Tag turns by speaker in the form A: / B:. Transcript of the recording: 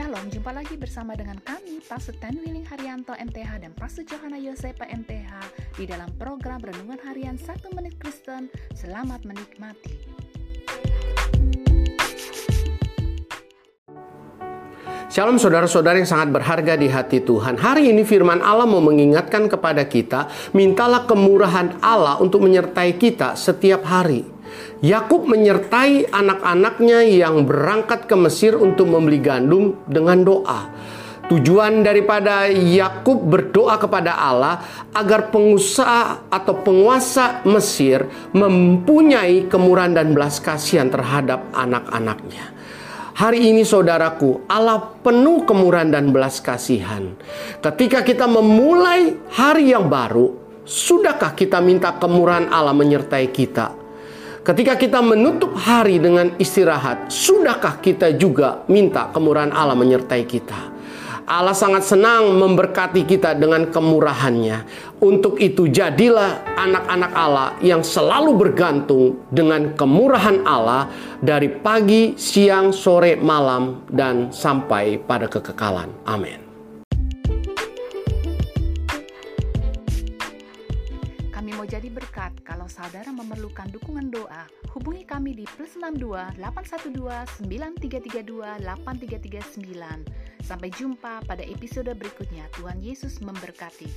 A: Shalom, jumpa lagi bersama dengan kami, Pastor Ten Willing Haryanto MTH dan Pastor Johanna Yosepa MTH di dalam program Renungan Harian 1 Menit Kristen. Selamat menikmati.
B: Shalom saudara-saudara yang sangat berharga di hati Tuhan. Hari ini firman Allah mau mengingatkan kepada kita, mintalah kemurahan Allah untuk menyertai kita setiap hari. Yakub menyertai anak-anaknya yang berangkat ke Mesir untuk membeli gandum dengan doa. Tujuan daripada Yakub berdoa kepada Allah agar pengusaha atau penguasa Mesir mempunyai kemurahan dan belas kasihan terhadap anak-anaknya. Hari ini saudaraku, Allah penuh kemurahan dan belas kasihan. Ketika kita memulai hari yang baru, sudahkah kita minta kemurahan Allah menyertai kita? Ketika kita menutup hari dengan istirahat, sudahkah kita juga minta kemurahan Allah menyertai kita? Allah sangat senang memberkati kita dengan kemurahannya. Untuk itu jadilah anak-anak Allah yang selalu bergantung dengan kemurahan Allah dari pagi, siang, sore, malam, dan sampai pada kekekalan. Amin.
A: Mau jadi berkat kalau saudara memerlukan dukungan doa. Hubungi kami di plus 62 812 9332 8339. Sampai jumpa pada episode berikutnya. Tuhan Yesus memberkati.